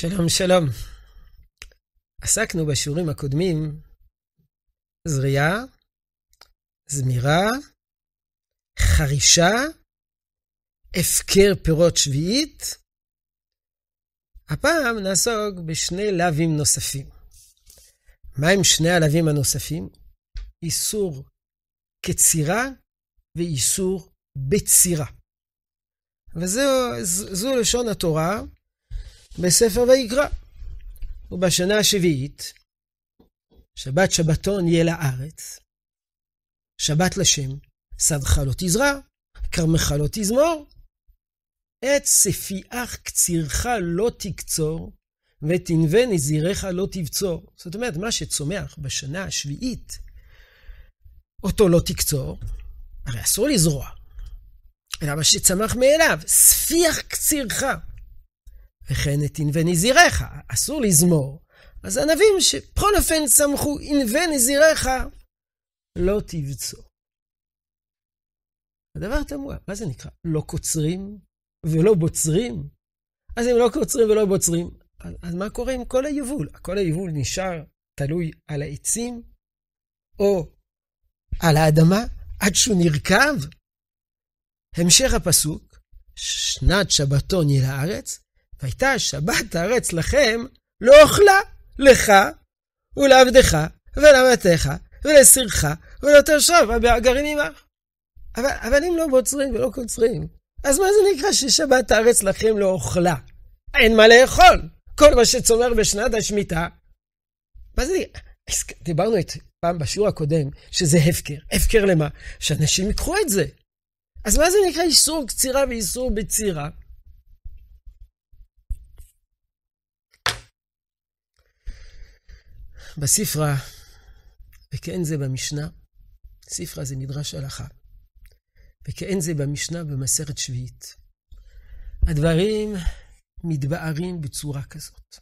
שלום, שלום. עסקנו בשיעורים הקודמים זריעה, זמירה, חרישה, הפקר פירות שביעית. הפעם נעסוק בשני לאווים נוספים. מהם שני הלאווים הנוספים? איסור קצירה ואיסור בצירה. וזו לשון התורה בספר ויקרא. ובשנה השביעית, שבת שבתון יהיה לארץ, שבת לשם, שדך לא תזרע, כרמך לא תזמור, את שפיעך קצירך לא תקצור, ותנבה נזירך לא תבצור. זאת אומרת, מה שצומח בשנה השביעית, אותו לא תקצור, הרי אסור לזרוע. אלא מה שצמח מאליו, ספיח קצירך. וכן את ענבי נזיריך, אסור לזמור. אז הנביאים שבכל אופן צמחו ענבי נזיריך, לא תבצור. הדבר תמוה, מה זה נקרא? לא קוצרים ולא בוצרים? אז אם לא קוצרים ולא בוצרים, אז, אז מה קורה עם כל היבול? כל היבול נשאר תלוי על העצים, או על האדמה, עד שהוא נרקב? המשך הפסוק, שנת שבתון היא לארץ, והייתה שבת הארץ לכם לאוכלה לך ולעבדך ולאמתך ולסירך ולתושב הגרים עמך. אבל, אבל אם לא בוצרים ולא קוצרים, אז מה זה נקרא ששבת הארץ לכם לאוכלה? אין מה לאכול. כל מה שצומח בשנת השמיטה. מה זה? דיברנו את פעם בשיעור הקודם, שזה הפקר. הפקר למה? שאנשים ייקחו את זה. אז מה זה נקרא איסור קצירה ואיסור בצירה? בספרה, וכן זה במשנה, ספרה זה מדרש הלכה, וכן זה במשנה במסכת שביעית. הדברים מתבארים בצורה כזאת.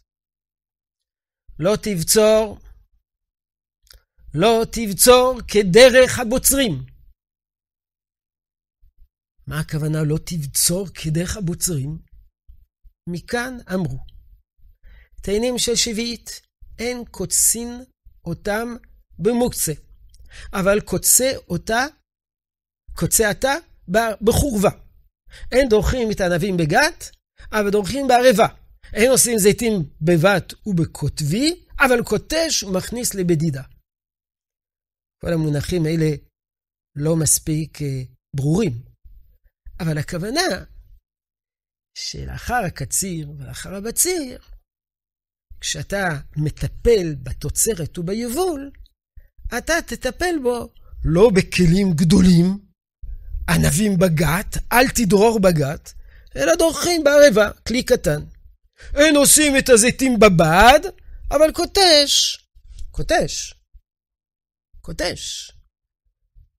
לא תבצור, לא תבצור כדרך הבוצרים. מה הכוונה לא תבצור כדרך הבוצרים? מכאן אמרו, תאנים של שביעית, אין קוצין אותם במוקצה, אבל קוצה אותה, קוצה אתה בחורבה. אין דורכים את הענבים בגת, אבל דורכים בערבה. אין עושים זיתים בבת ובקוטבי, אבל קוטש ומכניס לבדידה. כל המונחים האלה לא מספיק אה, ברורים, אבל הכוונה שלאחר הקציר ולאחר הבציר, כשאתה מטפל בתוצרת וביבול, אתה תטפל בו לא בכלים גדולים, ענבים בגת, אל תדרור בגת, אלא דורכים בערבה, כלי קטן. אין עושים את הזיתים בבד, אבל קוטש, קוטש, קוטש.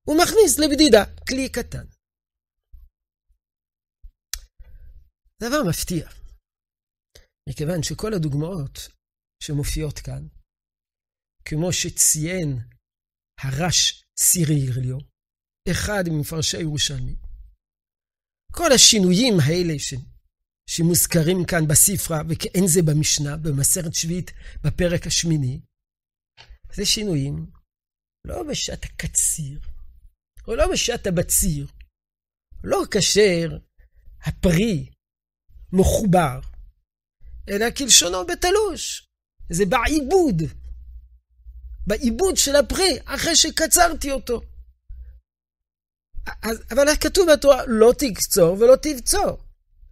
הוא מכניס לבדידה, כלי קטן. דבר מפתיע. מכיוון שכל הדוגמאות שמופיעות כאן, כמו שציין הרש סירי ירליו, אחד ממפרשי ירושלמי, כל השינויים האלה ש... שמוזכרים כאן בספרה, וכאין זה במשנה, במסרת שביעית, בפרק השמיני, זה שינויים לא בשעת הקציר, או לא בשעת הבציר, לא כאשר הפרי מחובר, אלא כלשונו בתלוש. זה בעיבוד. בעיבוד של הפרי, אחרי שקצרתי אותו. אבל כתוב בתורה, לא תקצור ולא תבצור.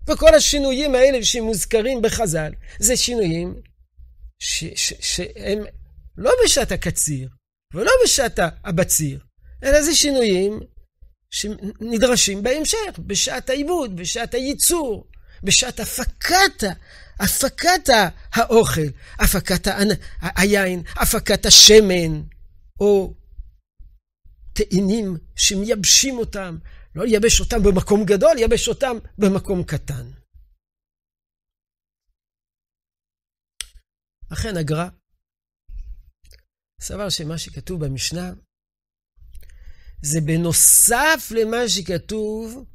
וכל השינויים האלה שמוזכרים בחז"ל, זה שינויים ש, ש, שהם לא בשעת הקציר ולא בשעת הבציר, אלא זה שינויים שנדרשים בהמשך, בשעת העיבוד, בשעת הייצור, בשעת הפקת הפקת האוכל, הפקת היין, הפקת השמן, או תאנים שמייבשים אותם, לא לייבש אותם במקום גדול, לייבש אותם במקום קטן. אכן הגר"א סבר שמה שכתוב במשנה זה בנוסף למה שכתוב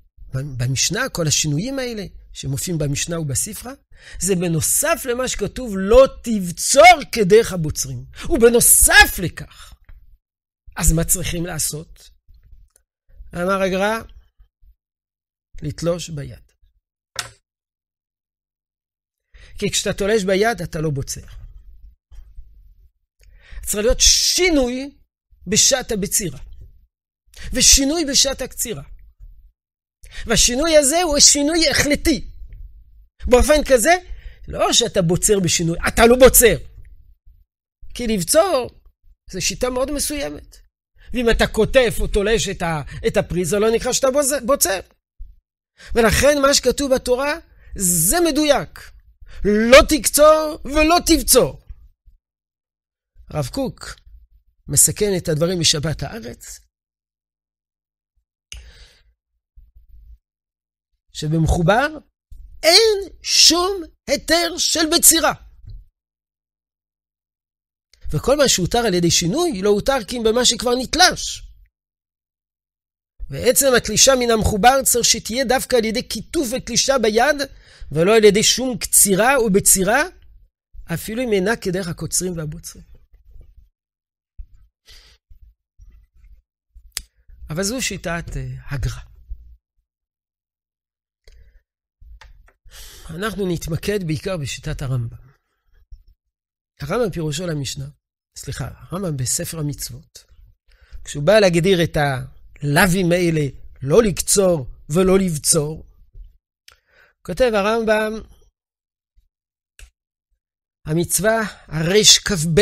במשנה, כל השינויים האלה, שמופיעים במשנה ובספרה, זה בנוסף למה שכתוב לא תבצור כדרך הבוצרים. ובנוסף לכך, אז מה צריכים לעשות? אמר הגר"א, לתלוש ביד. כי כשאתה תולש ביד, אתה לא בוצר. צריך להיות שינוי בשעת הבצירה, ושינוי בשעת הקצירה. והשינוי הזה הוא שינוי החלטי. באופן כזה, לא שאתה בוצר בשינוי, אתה לא בוצר. כי לבצור זו שיטה מאוד מסוימת. ואם אתה קוטף או תולש את, ה, את הפרי, זה לא נקרא שאתה בוצר. ולכן מה שכתוב בתורה, זה מדויק. לא תקצור ולא תבצור. הרב קוק מסכן את הדברים משבת הארץ, שבמחובר אין שום היתר של בצירה. וכל מה שהותר על ידי שינוי לא הותר כי אם במה שכבר נתלש. ועצם התלישה מן המחובר צריך שתהיה דווקא על ידי כיתוף ותלישה ביד, ולא על ידי שום קצירה או בצירה, אפילו אם אינה כדרך הקוצרים והבוצרים. אבל זו שיטת uh, הגר"א. אנחנו נתמקד בעיקר בשיטת הרמב"ם. הרמב"ם פירושו למשנה, סליחה, הרמב"ם בספר המצוות. כשהוא בא להגדיר את הלאווים האלה, לא לקצור ולא לבצור, כותב הרמב"ם, המצווה הרכ"ב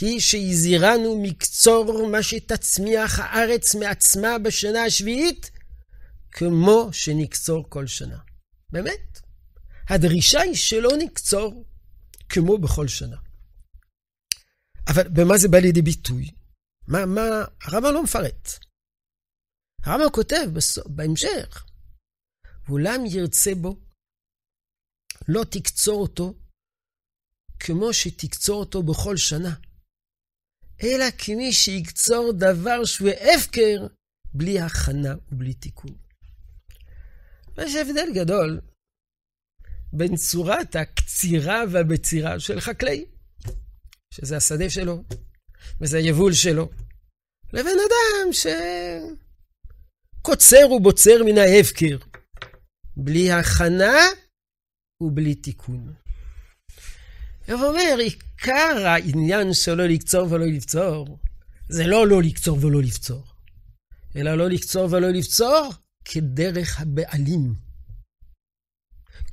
היא שהזהירנו מקצור מה שתצמיח הארץ מעצמה בשנה השביעית, כמו שנקצור כל שנה. באמת, הדרישה היא שלא נקצור כמו בכל שנה. אבל במה זה בא לידי ביטוי? מה, מה, הרמב"ם לא מפרט. הרמב"ם כותב בסוף, בהמשך, ואולם ירצה בו, לא תקצור אותו כמו שתקצור אותו בכל שנה, אלא כמי שיקצור דבר שהוא הפקר בלי הכנה ובלי תיקון. יש הבדל גדול בין צורת הקצירה והבצירה של חקלאי, שזה השדה שלו, וזה היבול שלו, לבין אדם שקוצר ובוצר מן ההפקר, בלי הכנה ובלי תיקון. הוא אומר, עיקר העניין שלא לקצור ולא לבצור, זה לא לא לקצור ולא לבצור, אלא לא לקצור ולא לבצור כדרך הבעלים.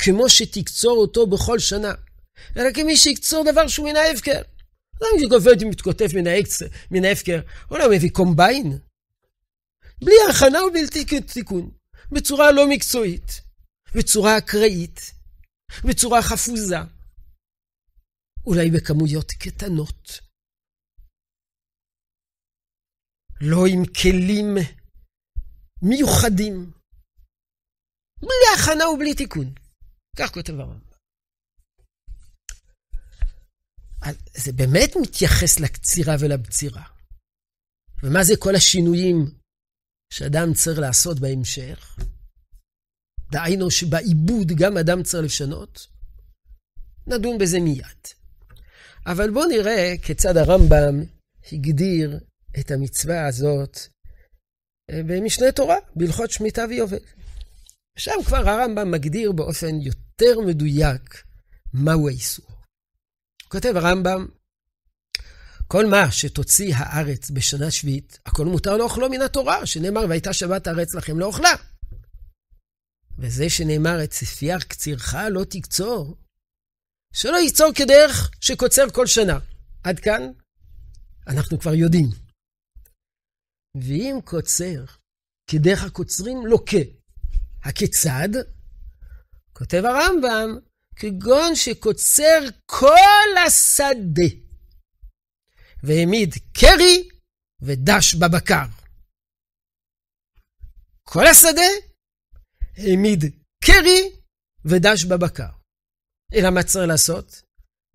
כמו שתקצור אותו בכל שנה, אלא כמי שיקצור דבר שהוא מן ההפקר. אדם שגובד ומתקוטף מן ההפקר, הוא לא מביא קומביין. בלי הכנה ובלתי תיקון, בצורה לא מקצועית, בצורה אקראית, בצורה חפוזה, אולי בכמויות קטנות. לא עם כלים מיוחדים, בלי הכנה ובלי תיקון. כך כותב הרמב"ם. זה באמת מתייחס לקצירה ולבצירה. ומה זה כל השינויים שאדם צריך לעשות בהמשך? דהיינו שבעיבוד גם אדם צריך לשנות? נדון בזה מיד. אבל בואו נראה כיצד הרמב"ם הגדיר את המצווה הזאת אה, במשנה תורה, בהלכות שמיטה ויובל. שם כבר הרמב"ם מגדיר באופן יותר מדויק מהו האיסור. כותב הרמב"ם, כל מה שתוציא הארץ בשנה שביעית, הכל מותר לאוכלו מן התורה, שנאמר, והייתה שבת הארץ לכם לאוכלה. וזה שנאמר, את ספיח קצירך לא תקצור, שלא ייצור כדרך שקוצר כל שנה. עד כאן אנחנו כבר יודעים. ואם קוצר כדרך הקוצרים לוקה, הכיצד? כותב הרמב"ם, כגון שקוצר כל השדה, והעמיד קרי ודש בבקר. כל השדה העמיד קרי ודש בבקר. אלא מה צריך לעשות?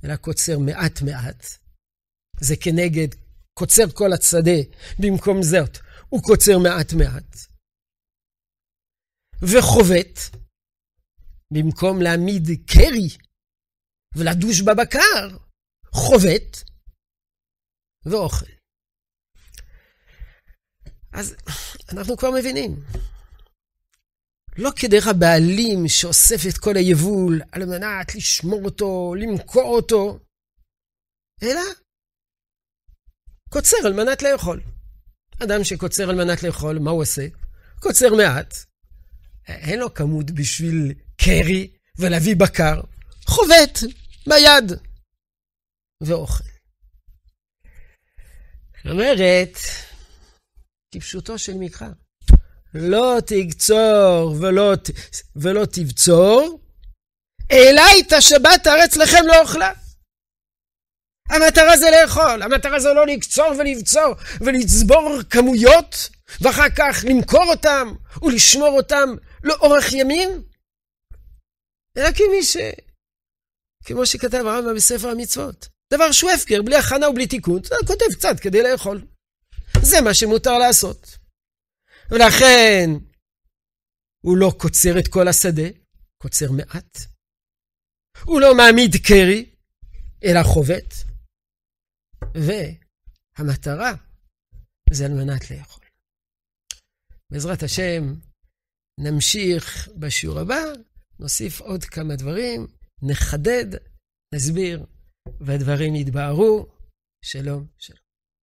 אלא קוצר מעט מעט. זה כנגד קוצר כל השדה, במקום זאת הוא קוצר מעט מעט. וחובט, במקום להעמיד קרי ולדוש בבקר, חובט ואוכל. אז אנחנו כבר מבינים. לא כדרך הבעלים שאוסף את כל היבול על מנת לשמור אותו, למכור אותו, אלא קוצר על מנת לאכול. אדם שקוצר על מנת לאכול, מה הוא עושה? קוצר מעט. אין לו כמות בשביל קרי ולהביא בקר. חובט ביד ואוכל. זאת אומרת, כפשוטו של מקרא. לא תגצור ולא, ולא תבצור, אלא את השבת הארץ לכם לא אוכלה. המטרה זה לאכול, המטרה זה לא לקצור ולבצור ולצבור כמויות, ואחר כך למכור אותם ולשמור אותם לאורך ימים, אלא כמי ש... כמו שכתב הרמב"ם בספר המצוות. דבר שהוא הפקר, בלי הכנה ובלי תיקון, אתה כותב קצת כדי לאכול. זה מה שמותר לעשות. ולכן הוא לא קוצר את כל השדה, קוצר מעט. הוא לא מעמיד קרי, אלא חובט. והמטרה זה על מנת לאכול. בעזרת השם, נמשיך בשיעור הבא, נוסיף עוד כמה דברים, נחדד, נסביר, והדברים יתבהרו. שלום, שלום.